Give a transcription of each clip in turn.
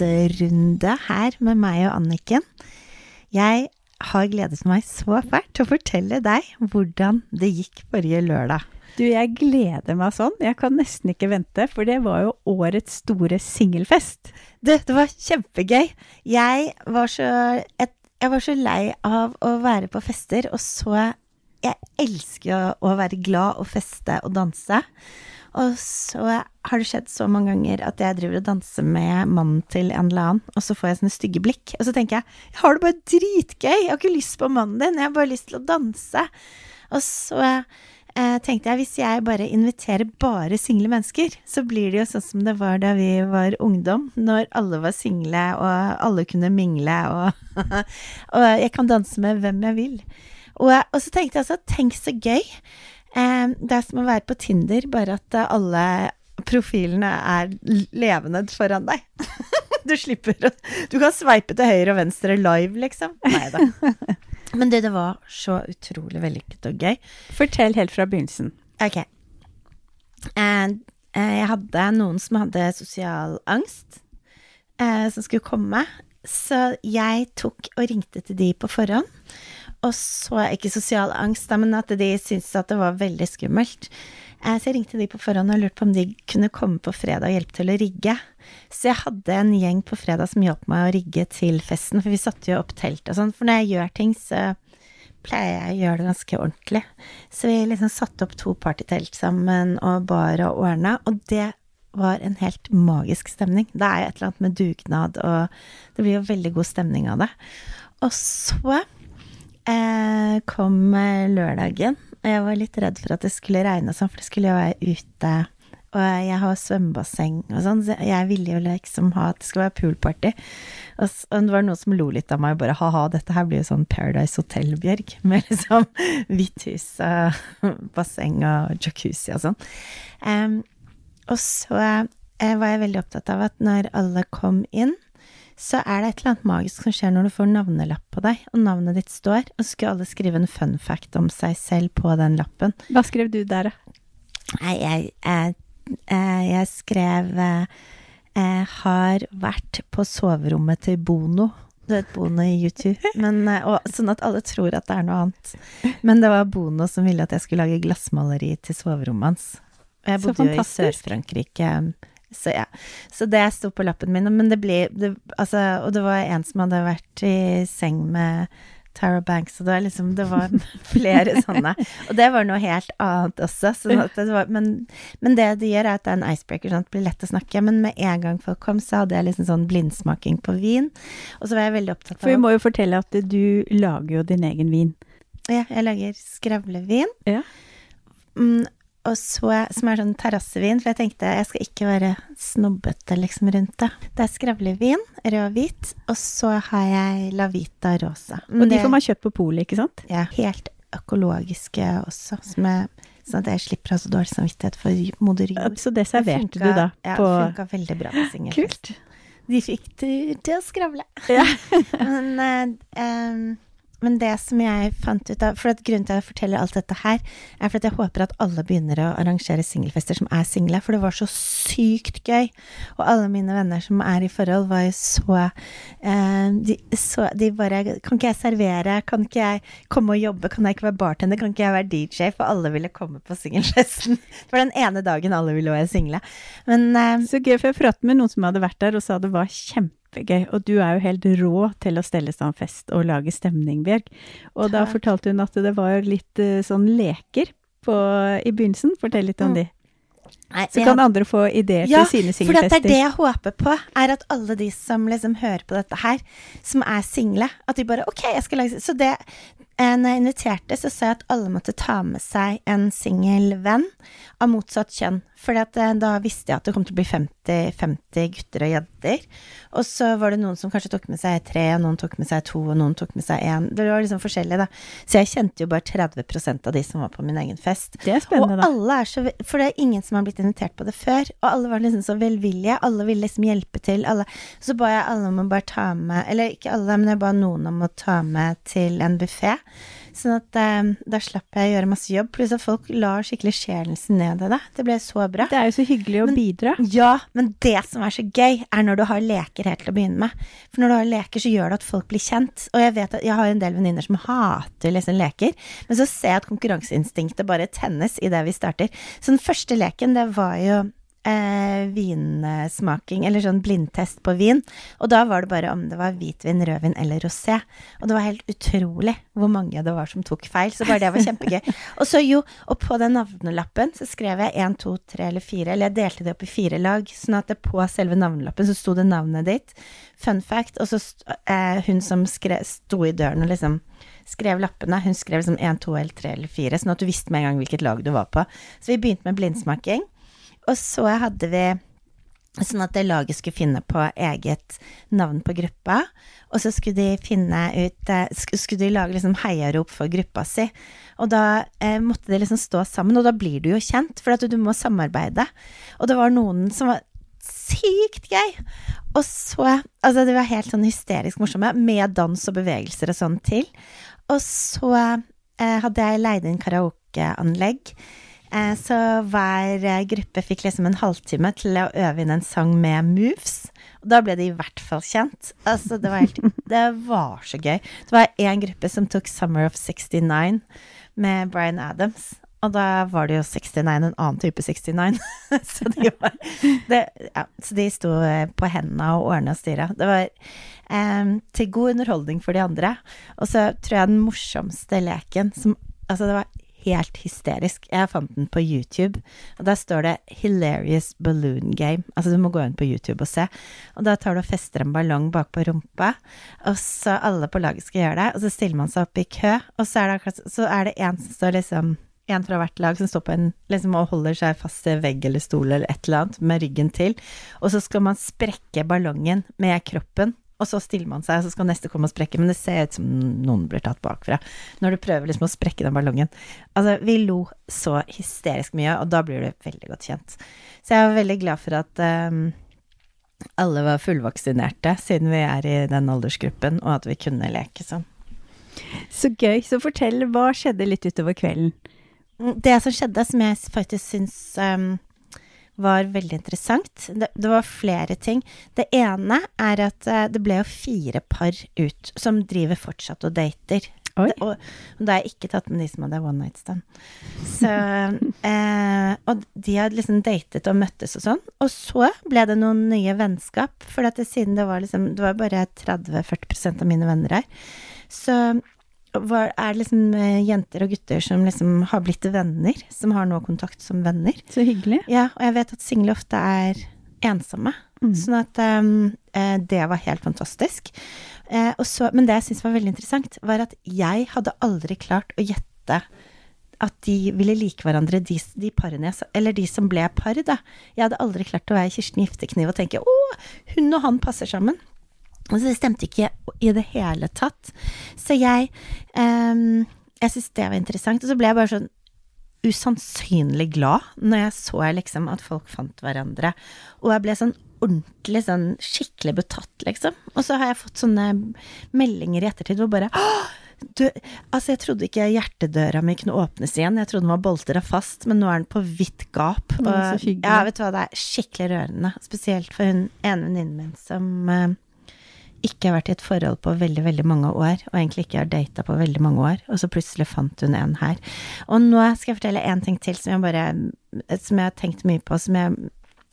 podkastrunde her med meg og Anniken. Jeg har gledet meg så fælt til å fortelle deg hvordan det gikk forrige lørdag. Du, jeg gleder meg sånn. Jeg kan nesten ikke vente, for det var jo årets store singelfest. Du, det var kjempegøy. Jeg var så et, Jeg var så lei av å være på fester, og så Jeg elsker å være glad og feste og danse. Og så har det skjedd så mange ganger at jeg driver og danser med mannen til en eller annen, og så får jeg sånne stygge blikk. Og så tenker jeg jeg har det bare dritgøy, jeg har ikke lyst på mannen din, jeg har bare lyst til å danse. Og så eh, tenkte jeg hvis jeg bare inviterer bare single mennesker, så blir det jo sånn som det var da vi var ungdom, når alle var single og alle kunne mingle, og, og jeg kan danse med hvem jeg vil. Og, og så tenkte jeg altså, tenk så gøy. Eh, det er som å være på Tinder, bare at eh, alle profilene er levende foran deg. du slipper å Du kan sveipe til høyre og venstre live, liksom. Nei da. Men det, det var så utrolig vellykket og gøy. Fortell helt fra begynnelsen. Ok. Eh, jeg hadde noen som hadde sosial angst, eh, som skulle komme. Så jeg tok og ringte til de på forhånd. Og så, ikke sosial angst, men at de syntes at det var veldig skummelt. Eh, Så jeg ringte de på forhånd og lurte på om de kunne komme på fredag og hjelpe til å rigge. Så jeg hadde en gjeng på fredag som hjalp meg å rigge til festen, for vi satte jo opp telt og sånn. For når jeg gjør ting, så pleier jeg å gjøre det ganske ordentlig. Så vi liksom satte opp to partytelt sammen og bar og ordna, og det var en helt magisk stemning. Det er jo et eller annet med dugnad, og det blir jo veldig god stemning av det. Og så eh, kom eh, lørdagen, og jeg var litt redd for at det skulle regne sånn, for det skulle jo være ute. Og jeg har svømmebasseng og sånn, så jeg ville jo liksom ha at det skulle være poolparty. Og, og det var noen som lo litt av meg, bare ha-ha, dette her blir jo sånn Paradise Hotel, Bjørg. Med liksom hvitt hus og basseng og jacuzzi og sånn. Um, og så eh, var jeg veldig opptatt av at når alle kom inn, så er det et eller annet magisk som skjer når du får navnelapp på deg, og navnet ditt står, og så skulle alle skrive en fun fact om seg selv på den lappen. Hva skrev du der, da? Nei, jeg, jeg, eh, jeg skrev eh, eh, har vært på soverommet til Bono. Du vet Bono i YouTube. Men, og, sånn at alle tror at det er noe annet. Men det var Bono som ville at jeg skulle lage glassmaleri til soverommet hans. Og jeg bodde jo i. Sør-Frankrike. Så ja. Så det sto på lappen min. Men det blir det, Altså, og det var en som hadde vært i seng med Tara Banks, og det var liksom Det var flere sånne. Og det var noe helt annet også. Sånn det var, men, men det det gjør, er at det er en icebreaker, sånn at det blir lett å snakke. Men med en gang folk kom, så hadde jeg liksom sånn blindsmaking på vin. Og så var jeg veldig opptatt av For vi må jo fortelle at du lager jo din egen vin. Ja, jeg lager skravlevin. Ja. Mm, og så, som er sånn terrassevin, for jeg tenkte jeg skal ikke være snobbete liksom rundt det. Det er skravlevin, rød og hvit, og så har jeg La Vita Rosa. Og de får man kjøpt på polet, ikke sant? Ja, helt økologiske også, som jeg, sånn at jeg slipper å ha så dårlig samvittighet for moder jord. Så det serverte funka- du da Ja, det funka veldig bra på singelfest. Kult. De fikk tur til å skravle. Ja. men, em, men det som jeg fant ut av For grunnen til at jeg forteller alt dette her, er for at jeg håper at alle begynner å arrangere singelfester som er single, for det var så sykt gøy. Og alle mine venner som er i forhold, var jo så eh, de, så de bare Kan ikke jeg servere? Kan ikke jeg komme og jobbe? Kan jeg ikke være bartender? Kan ikke jeg være DJ? For alle ville komme på singelfesten. Det var den ene dagen alle ville være single. Men eh, Så gøy, for jeg pratet med noen som hadde vært der og sa det var kjempegøy. Og du er jo helt rå til å stelle sånn fest og lage stemning, Bjørg. Og da fortalte hun at det var litt eh, sånn leker på, i begynnelsen. Fortell litt om Mm. de. nei, Så kan andre få ideer Ja, til sine For det er det jeg håper på, er at alle de som liksom hører på dette her, som er single, at de bare Ok, jeg skal lage Så det når jeg inviterte, så sa jeg at alle måtte ta med seg en singel venn av motsatt kjønn. For da visste jeg at det kom til å bli 50, 50 gutter og jenter. Og så var det noen som kanskje tok med seg tre, og noen tok med seg to, og noen tok med seg én. Det var liksom forskjellig, da. Så jeg kjente jo bare 30% av de som var på min egen fest. Det er spennende, og da. alle er så For det er ingen som har blitt invitert på det før. Og alle var liksom så velvillige. Alle ville liksom hjelpe til. Alle. Så ba jeg alle om å bare ta med Eller ikke alle, men jeg ba noen om å ta med til en buffé. Sånn at eh, da slapp jeg å gjøre masse jobb. Pluss at folk la skikkelig sjelen sin ned i det. Det ble så bra. Det er jo så hyggelig å Men- bidra. Ja, men det som er så gøy, er når du har leker helt til å begynne med. For når du har leker, så gjør det at folk blir kjent. Og jeg vet at jeg har en del venninner som hater liksom leker, men så ser jeg at konkurranseinstinktet bare tennes idet vi starter. Så den første leken, det var jo eh, vinsmaking, eller sånn blindtest på vin. Og da var det bare om det var hvitvin, rødvin eller rosé. Og det var helt utrolig hvor mange det var som tok feil. Så bare det var kjempegøy. Og så jo, og på den navnelappen så skrev jeg én, to, tre eller fire, eller jeg delte det opp i fire lag, sånn at det på selve navnelappen så sto det navnet ditt. Fun fact. Og så eh, hun som skre, sto i døren og liksom skrev lappene, hun skrev liksom én, to eller tre eller 4, sånn at du visste med en gang hvilket lag du var på. Så vi begynte med blindsmaking. Og så hadde vi Sånn at laget skulle finne på eget navn på gruppa. Og så skulle de finne ut eh, Skulle de lage liksom heiarop for gruppa si. Og da eh, måtte de liksom stå sammen, og da blir du jo kjent, for at du må samarbeide. Og det var noen som var sykt gøy. Og så Altså, de var helt sånn hysterisk morsomme, med dans og bevegelser og sånn til. Og så eh, hadde jeg leid inn karaokeanlegg. Eh, så hver eh, gruppe fikk liksom en halvtime til å øve inn en sang med moves. Og da ble de i hvert fall kjent. Altså, det var helt Det var så gøy. Det var én gruppe som tok Summer of 69 med Bryan Adams. Og da var det jo 69, en annen type 69. så, de var, det, ja, så de sto eh, på hendene og ordna og styra. Det var eh, til god underholdning for de andre. Og så tror jeg den morsomste leken som Altså, det var helt hysterisk. Jeg fant den på YouTube, og der står det 'Hilarious Balloon Game'. Altså, du må gå inn på YouTube og se. Og da tar du og fester en ballong bak på rumpa, og så alle på laget skal gjøre det, og så stiller man seg opp i kø, og så er det akkurat Så er det en som står liksom en fra hvert lag som står på en liksom og holder seg fast til vegg eller stol eller et eller annet med ryggen til, og så skal man sprekke ballongen med kroppen. Og så stiller man seg, og så skal neste komme og sprekke, men det ser ut som noen blir tatt bakfra når du prøver liksom å sprekke den ballongen. Altså, vi lo så hysterisk mye, og da blir du veldig godt kjent. Så jeg var veldig glad for at um, alle var fullvaksinerte, siden vi er i den aldersgruppen, og at vi kunne leke sånn. Så gøy. Så fortell, hva skjedde litt utover kvelden? Det som skjedde, som jeg faktisk syns um, var veldig interessant, det, det var flere ting. Det ene er at eh, det ble jo fire par ut som driver fortsatt og dater. Det, og, og da har jeg ikke tatt med de som hadde one night stand. Så, eh, og de hadde liksom datet og møttes og sånn. Og så ble det noen nye vennskap, for at det, siden det var liksom Det var bare 30-40% av mine venner her. Så var, er det liksom eh, jenter og gutter som liksom har blitt venner, som har nå kontakt som venner. Så hyggelig. Ja, og jeg vet at single ofte er ensomme. Mm. Sånn at um, det var helt fantastisk. Uh, så, men det jeg syntes var veldig interessant, var at jeg hadde aldri klart å gjette at de ville like hverandre, de, de parene jeg eller de som ble par, da. Jeg hadde aldri klart å være Kirsten Giftekniv og tenke å, hun og han passer sammen. Og så det stemte ikke i det hele tatt. Så jeg um, Jeg syntes det var interessant. Og så ble jeg bare sånn usannsynlig glad når jeg så liksom at folk fant hverandre. Og jeg ble sånn ordentlig sånn skikkelig betatt, liksom. Og så har jeg fått sånne meldinger i ettertid hvor bare du, altså jeg trodde ikke hjertedøra mi kunne åpnes igjen, jeg trodde den var boltra fast, men nå er den på vidt gap. Og, ja, vet du hva, det er skikkelig rørende. Spesielt for hun ene venninnen min som eh, ikke har vært i et forhold på veldig, veldig mange år, og egentlig ikke har data på veldig mange år, og så plutselig fant hun en her. Og nå skal jeg fortelle en ting til som jeg bare Som jeg har tenkt mye på, som jeg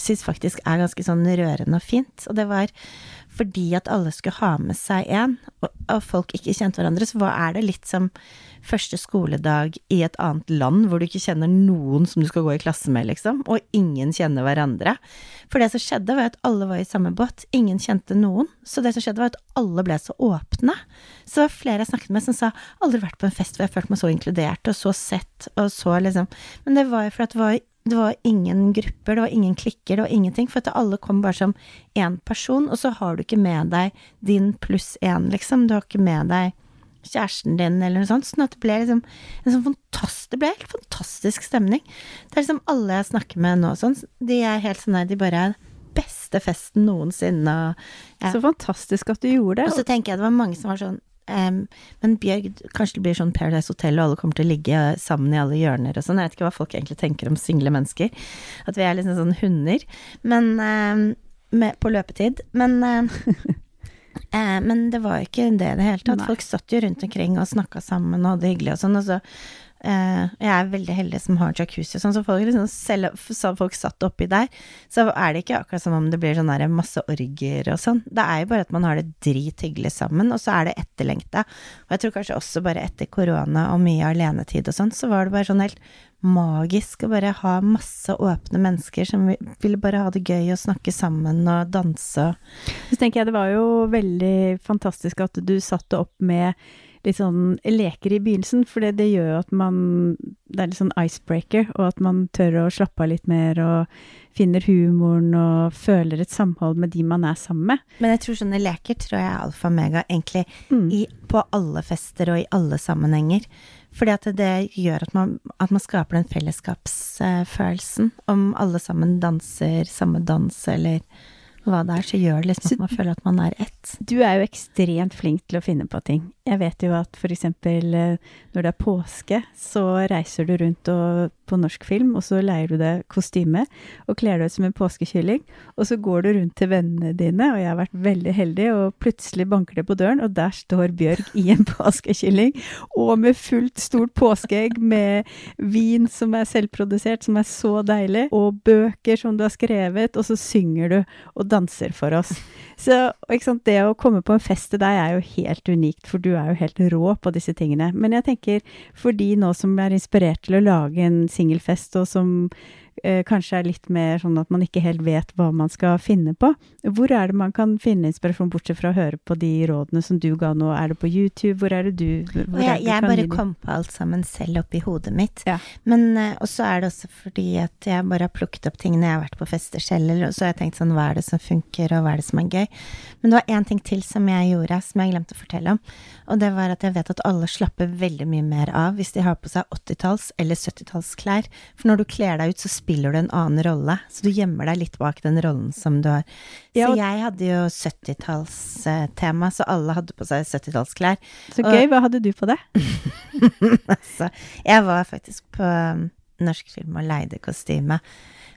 syns faktisk er ganske sånn rørende og fint, og det var fordi at alle skulle ha med seg en, og, og folk ikke kjente hverandre, så hva er det litt som første skoledag i et annet land hvor du ikke kjenner noen som du skal gå i klasse med, liksom, og ingen kjenner hverandre. For det som skjedde, var at alle var i samme båt, ingen kjente noen. Så det som skjedde, var at alle ble så åpne. Så det var flere jeg snakket med som sa aldri vært på en fest hvor jeg følte meg så inkludert og så sett og så liksom Men det var jo fordi det var det var ingen grupper, det var ingen klikker, det var ingenting. For at alle kom bare som én person, og så har du ikke med deg din pluss én, liksom. Du har ikke med deg kjæresten din, eller noe sånt. Sånn at det ble liksom en sånn fantastisk Det ble helt fantastisk stemning. Det er liksom alle jeg snakker med nå sånn, de er helt sånn der, de bare er beste festen noensinne. Ja. Så fantastisk at du gjorde det. Og så tenker jeg det var mange som var sånn um, Men Bjørg, kanskje det blir sånn Paradise Hotel, og alle kommer til å ligge sammen i alle hjørner og sånn. Jeg vet ikke hva folk egentlig tenker om single mennesker. At vi er liksom sånn hunder. Men um, med, på løpetid. Men um, Eh, men det var ikke det i det hele tatt. Nei. Folk satt jo rundt omkring og snakka sammen og hadde det hyggelig og sånn. Og så Jeg er veldig heldig som har jacuzzi og sånn, så folk, liksom, selv så folk satt oppi der, så er det ikke akkurat som om det blir sånn masse orgier og sånn. Det er jo bare at man har det drithyggelig sammen, og så er det etterlengta. Og jeg tror kanskje også bare etter korona og mye alenetid og sånn, så var det bare sånn helt magisk å bare ha masse åpne mennesker som ville bare ha det gøy og snakke sammen og danse. Så tenker jeg det var jo veldig fantastisk at du satte opp med litt sånn leker i begynnelsen, for det, det gjør jo at man Det er litt sånn icebreaker, og at man tør å slappe av litt mer og finner humoren og føler et samhold med de man er sammen med. Men jeg tror sånne leker tror jeg er alfa og mega, egentlig, mm. i, på alle fester og i alle sammenhenger. Fordi at det gjør at man, at man skaper den fellesskapsfølelsen. Om alle sammen danser samme dans, eller hva det er, så gjør det liksom at man føler at man er ett. Du er jo ekstremt flink til å finne på ting. Jeg vet jo at eksempel eh, når det er påske, så reiser du rundt og, på norsk film, og så leier du deg kostyme og kler deg ut som en påskekylling. Og så går du rundt til vennene dine, og jeg har vært veldig heldig, og plutselig banker det på døren, og der står Bjørg i en påskekylling, og med fullt stort påskeegg med vin som er selvprodusert, som er så deilig, og bøker som du har skrevet, og så synger du og danser for oss. Så det å komme på en fest til deg er jo helt unikt, for du er jo helt rå på disse tingene. Men jeg tenker for de nå som er inspirert til å lage en singelfest, og som kanskje er litt mer sånn at man ikke helt vet hva man skal finne på. Hvor er det man kan finne inspirasjon, bortsett fra å høre på de rådene som du ga nå? Er det på YouTube? Hvor er det du hvor Jeg, jeg bare kom på alt sammen selv oppi hodet mitt. Ja. Men også Og så er det også fordi at jeg bare har plukket opp ting når jeg har vært på fester selv, og så har jeg tenkt sånn hva er det som funker, og hva er det som er gøy? Men det var én ting til som jeg gjorde, som jeg glemte å fortelle om. Og det var at jeg vet at alle slapper veldig mye mer av hvis de har på seg 80-talls- eller 70-tallsklær. For når du kler deg ut, så spiller du en annen rolle. Så du gjemmer deg litt bak den rollen som du har. Ja, så jeg hadde jo 70-tallstema, så alle hadde på seg 70-tallsklær. Så gøy. Og, Hva hadde du på det? altså, jeg var faktisk på um, norsk film og leide kostyme.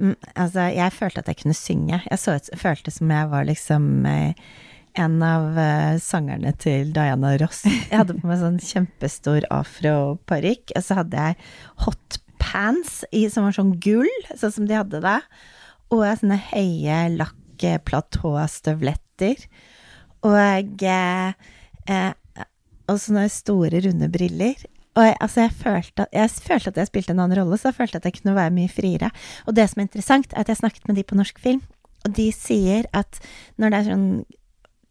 Mm, altså, jeg følte at jeg kunne synge. Jeg så, følte som jeg var liksom eh, en av uh, sangerne til Diana Ross. Jeg hadde på meg sånn kjempestor afroparykk, og så hadde jeg hotpants i, som var sånn gull, sånn som de hadde det, og sånne høye lakkplatåstøvletter. Og, eh, eh, og sånne store, runde briller. Og jeg, altså jeg, følte, jeg, følte, at jeg spilte en annen rolle, så jeg følte at jeg kunne være mye friere. Og det som er interessant, er at jeg snakket med de på norsk film, og de sier at når det er sånn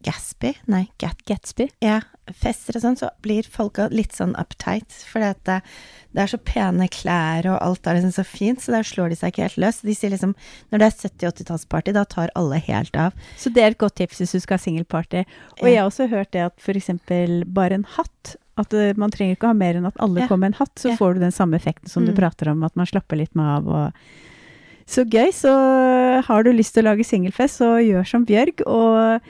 Gatsby, nei, Gat Gatsby, ja, fester og sånn, så blir folka litt sånn uptight. For det, det, er så pene klær, og alt er liksom så fint, så der slår de seg ikke helt løs. De sier liksom når det er 70-80-tallsparty, da tar alle helt av. Så det er et godt tips hvis du skal ha singelparty. Og jeg har også hørt det at eksempel bare en hatt at uh, man trenger ikke ha mer enn at alle ja. kommer med en hatt, så ja. får du den samme effekten som mm. du prater om, at man slapper litt med av og Så gøy. Så har du lyst til å lage singelfest, så gjør som Bjørg. og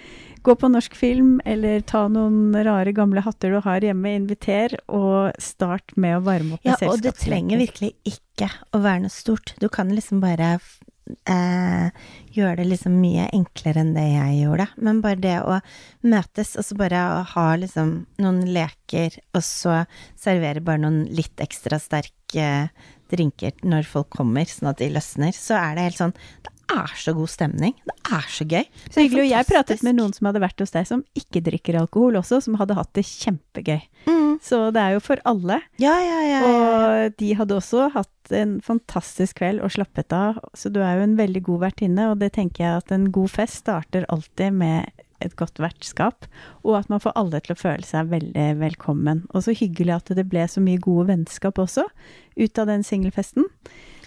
Gå på norsk film, eller ta noen rare, gamle hatter du har hjemme, inviter, og start med å varme opp med ja, Og det trenger virkelig ikke å være noe stort. Du kan liksom bare eh, gjøre det liksom mye enklere enn det jeg gjorde. Men bare det å møtes, og så bare å ha liksom noen leker, og så servere bare noen litt ekstra sterke drinker når folk kommer, sånn at de løsner, så er det helt sånn er så god stemning. Det er så gøy. Så hyggelig. Og jeg pratet med noen som hadde vært hos deg som ikke drikker alkohol også, som hadde hatt det kjempegøy. Mm. Så det er jo for alle. Ja, ja, ja. Og de hadde også hatt en fantastisk kveld og slappet av. Så du er jo en veldig god vertinne, og det tenker jeg at en god fest starter alltid med et godt vertskap, og at man får alle til å føle seg veldig velkommen. Og så hyggelig at det ble så mye gode vennskap også ut av den singelfesten.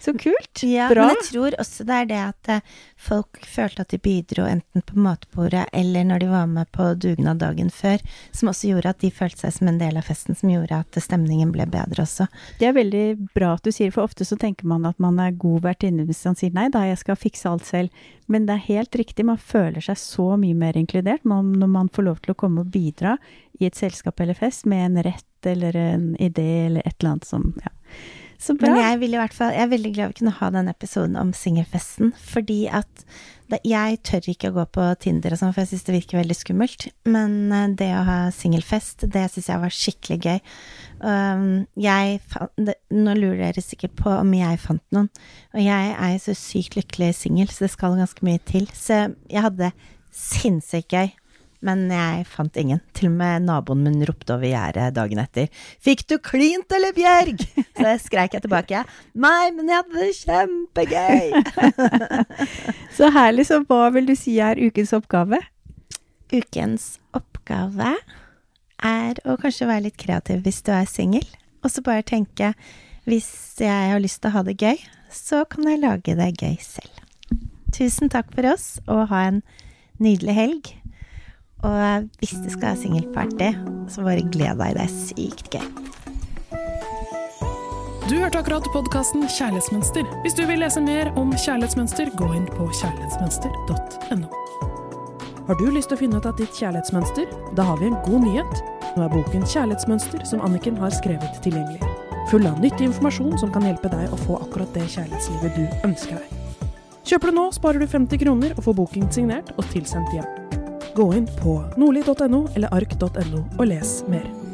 Så kult. Ja, Bra. men jeg tror også det er det at eh, folk følte at de bidro enten på matbordet eller når de var med på dugnad dagen før, som også gjorde at de følte seg som en del av festen, som gjorde at stemningen ble bedre også. Det er veldig bra at du sier, for ofte så tenker man at man er god vertinne hvis man sier nei da, jeg skal fikse alt selv. Men det er helt riktig, man føler seg så mye mer inkludert når man får lov til å komme og bidra i et selskap eller fest med en rett eller en idé eller et eller annet som ja. Så bra. Men jeg, vil i hvert fall, jeg er veldig glad vi kunne ha den episoden om singelfesten, fordi at det, jeg tør ikke å gå på Tinder og sånn, for jeg syns det virker veldig skummelt. Men eh, det å ha singelfest, det syns jeg var skikkelig gøy. Um, jeg det, Nå lurer dere sikkert på om jeg fant noen, og jeg er så sykt lykkelig singel, så det skal ganske mye til. Så jeg hadde sinnssykt gøy. Men jeg fant ingen. Til og med naboen min ropte over gjerdet dagen etter. 'Fikk du klint, eller, Bjørg?' Så jeg skreik jeg tilbake. 'Nei, men jeg hadde det kjempegøy'. Så herlig. Så hva vil du si er ukens oppgave? Ukens oppgave er å kanskje være litt kreativ hvis du er singel. Og så bare tenke hvis jeg har lyst til å ha det gøy, så kan jeg lage det gøy selv. Tusen takk for oss, og ha en nydelig helg. Og hvis du skal ha singelparty, så bare gled deg. Det er sykt gøy. Du hørte akkurat podkasten Kjærlighetsmønster. Hvis du vil lese mer om kjærlighetsmønster, gå inn på kjærlighetsmønster.no. Har du lyst til å finne ut av ditt kjærlighetsmønster? Da har vi en god nyhet. Nå er boken Kjærlighetsmønster som Anniken har skrevet tilgjengelig. Full av nyttig informasjon som kan hjelpe deg å få akkurat det kjærlighetslivet du ønsker deg. Kjøper du nå, sparer du 50 kroner og får boken signert og tilsendt hjem. Gå inn på nordli.no eller ark.no og les mer.